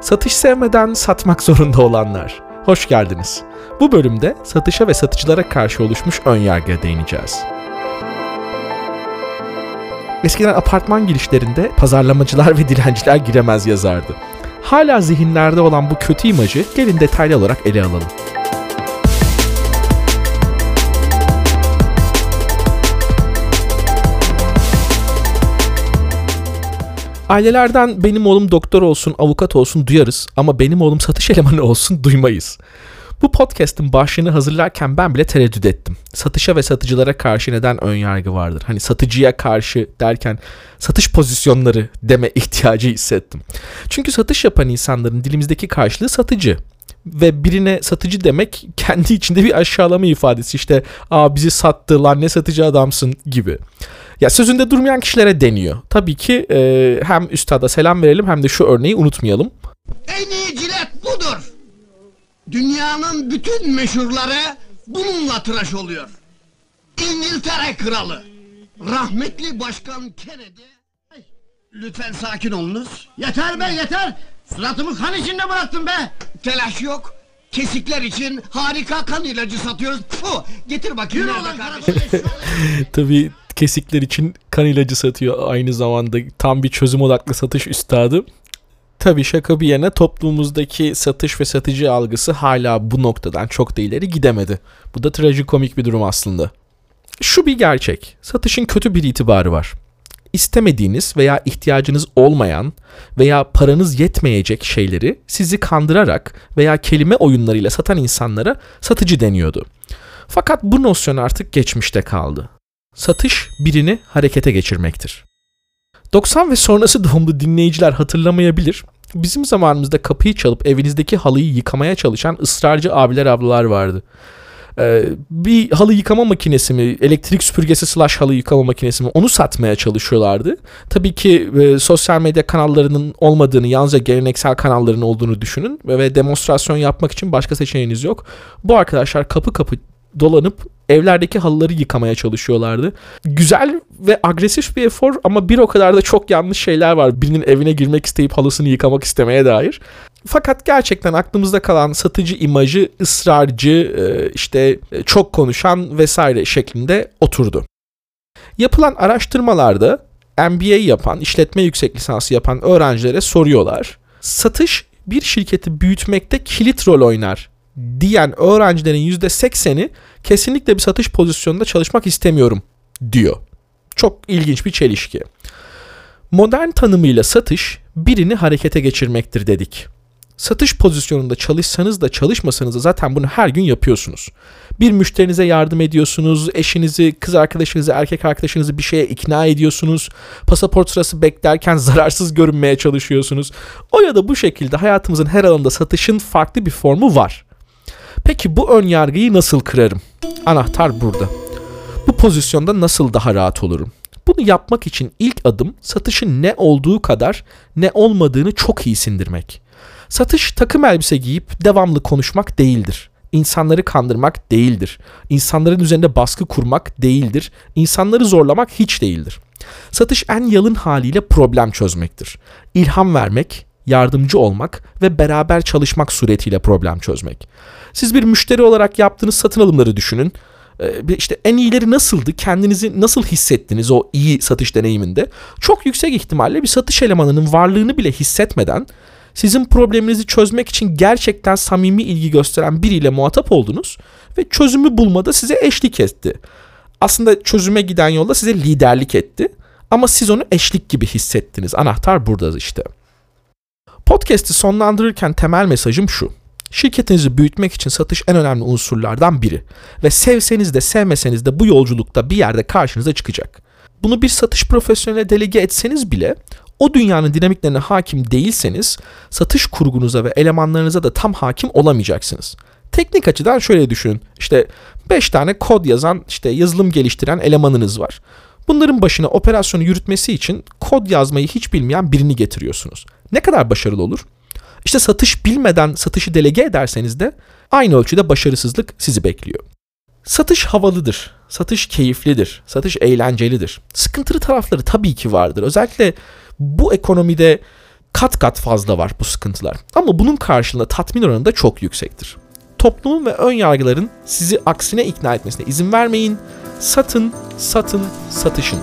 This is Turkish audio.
Satış sevmeden satmak zorunda olanlar. Hoş geldiniz. Bu bölümde satışa ve satıcılara karşı oluşmuş önyargıya değineceğiz. Eskiden apartman girişlerinde pazarlamacılar ve dilenciler giremez yazardı. Hala zihinlerde olan bu kötü imajı gelin detaylı olarak ele alalım. Ailelerden benim oğlum doktor olsun, avukat olsun duyarız ama benim oğlum satış elemanı olsun duymayız. Bu podcast'in başlığını hazırlarken ben bile tereddüt ettim. Satışa ve satıcılara karşı neden ön yargı vardır? Hani satıcıya karşı derken satış pozisyonları deme ihtiyacı hissettim. Çünkü satış yapan insanların dilimizdeki karşılığı satıcı ve birine satıcı demek kendi içinde bir aşağılama ifadesi işte aa bizi sattı lan ne satıcı adamsın gibi. Ya sözünde durmayan kişilere deniyor. Tabii ki e, hem üstada selam verelim hem de şu örneği unutmayalım. En iyi cilet budur. Dünyanın bütün meşhurları bununla tıraş oluyor. İngiltere kralı, rahmetli başkan Kennedy. Ay, Lütfen sakin olunuz. Yeter be yeter. Suratımı kan içinde bıraktın be. Telaş yok. Kesikler için harika kan ilacı satıyoruz. Puh, getir bakayım nerede kardeşim. Tabii kesikler için kan ilacı satıyor aynı zamanda tam bir çözüm odaklı satış üstadı. Tabii şaka bir yana toplumumuzdaki satış ve satıcı algısı hala bu noktadan çok da ileri gidemedi. Bu da trajikomik bir durum aslında. Şu bir gerçek. Satışın kötü bir itibarı var. İstemediğiniz veya ihtiyacınız olmayan veya paranız yetmeyecek şeyleri sizi kandırarak veya kelime oyunlarıyla satan insanlara satıcı deniyordu. Fakat bu nosyon artık geçmişte kaldı. Satış birini harekete geçirmektir. 90 ve sonrası doğumlu dinleyiciler hatırlamayabilir. Bizim zamanımızda kapıyı çalıp evinizdeki halıyı yıkamaya çalışan ısrarcı abiler ablalar vardı. Ee, bir halı yıkama makinesi mi, elektrik süpürgesi slash halı yıkama makinesi mi onu satmaya çalışıyorlardı. Tabii ki e, sosyal medya kanallarının olmadığını, yalnızca geleneksel kanalların olduğunu düşünün ve demonstrasyon yapmak için başka seçeneğiniz yok. Bu arkadaşlar kapı kapı dolanıp evlerdeki halıları yıkamaya çalışıyorlardı. Güzel ve agresif bir efor ama bir o kadar da çok yanlış şeyler var. Birinin evine girmek isteyip halısını yıkamak istemeye dair. Fakat gerçekten aklımızda kalan satıcı imajı ısrarcı, e, işte e, çok konuşan vesaire şeklinde oturdu. Yapılan araştırmalarda MBA yapan, işletme yüksek lisansı yapan öğrencilere soruyorlar. Satış bir şirketi büyütmekte kilit rol oynar diyen öğrencilerin %80'i kesinlikle bir satış pozisyonunda çalışmak istemiyorum diyor. Çok ilginç bir çelişki. Modern tanımıyla satış birini harekete geçirmektir dedik. Satış pozisyonunda çalışsanız da çalışmasanız da zaten bunu her gün yapıyorsunuz. Bir müşterinize yardım ediyorsunuz, eşinizi, kız arkadaşınızı, erkek arkadaşınızı bir şeye ikna ediyorsunuz. Pasaport sırası beklerken zararsız görünmeye çalışıyorsunuz. O ya da bu şekilde hayatımızın her alanında satışın farklı bir formu var. Peki bu ön yargıyı nasıl kırarım? Anahtar burada. Bu pozisyonda nasıl daha rahat olurum? Bunu yapmak için ilk adım satışın ne olduğu kadar ne olmadığını çok iyi sindirmek. Satış takım elbise giyip devamlı konuşmak değildir. İnsanları kandırmak değildir. İnsanların üzerinde baskı kurmak değildir. İnsanları zorlamak hiç değildir. Satış en yalın haliyle problem çözmektir. İlham vermek, yardımcı olmak ve beraber çalışmak suretiyle problem çözmek. Siz bir müşteri olarak yaptığınız satın alımları düşünün. Ee, işte en iyileri nasıldı? Kendinizi nasıl hissettiniz o iyi satış deneyiminde? Çok yüksek ihtimalle bir satış elemanının varlığını bile hissetmeden sizin probleminizi çözmek için gerçekten samimi ilgi gösteren biriyle muhatap oldunuz ve çözümü bulmada size eşlik etti. Aslında çözüme giden yolda size liderlik etti ama siz onu eşlik gibi hissettiniz. Anahtar burada işte. Podcast'i sonlandırırken temel mesajım şu. Şirketinizi büyütmek için satış en önemli unsurlardan biri ve sevseniz de sevmeseniz de bu yolculukta bir yerde karşınıza çıkacak. Bunu bir satış profesyoneline delege etseniz bile o dünyanın dinamiklerine hakim değilseniz satış kurgunuza ve elemanlarınıza da tam hakim olamayacaksınız. Teknik açıdan şöyle düşünün. İşte 5 tane kod yazan, işte yazılım geliştiren elemanınız var. Bunların başına operasyonu yürütmesi için kod yazmayı hiç bilmeyen birini getiriyorsunuz. Ne kadar başarılı olur? İşte satış bilmeden satışı delege ederseniz de aynı ölçüde başarısızlık sizi bekliyor. Satış havalıdır. Satış keyiflidir. Satış eğlencelidir. Sıkıntılı tarafları tabii ki vardır. Özellikle bu ekonomide kat kat fazla var bu sıkıntılar. Ama bunun karşılığında tatmin oranı da çok yüksektir. Toplumun ve ön yargıların sizi aksine ikna etmesine izin vermeyin. Satın, satın, satışın.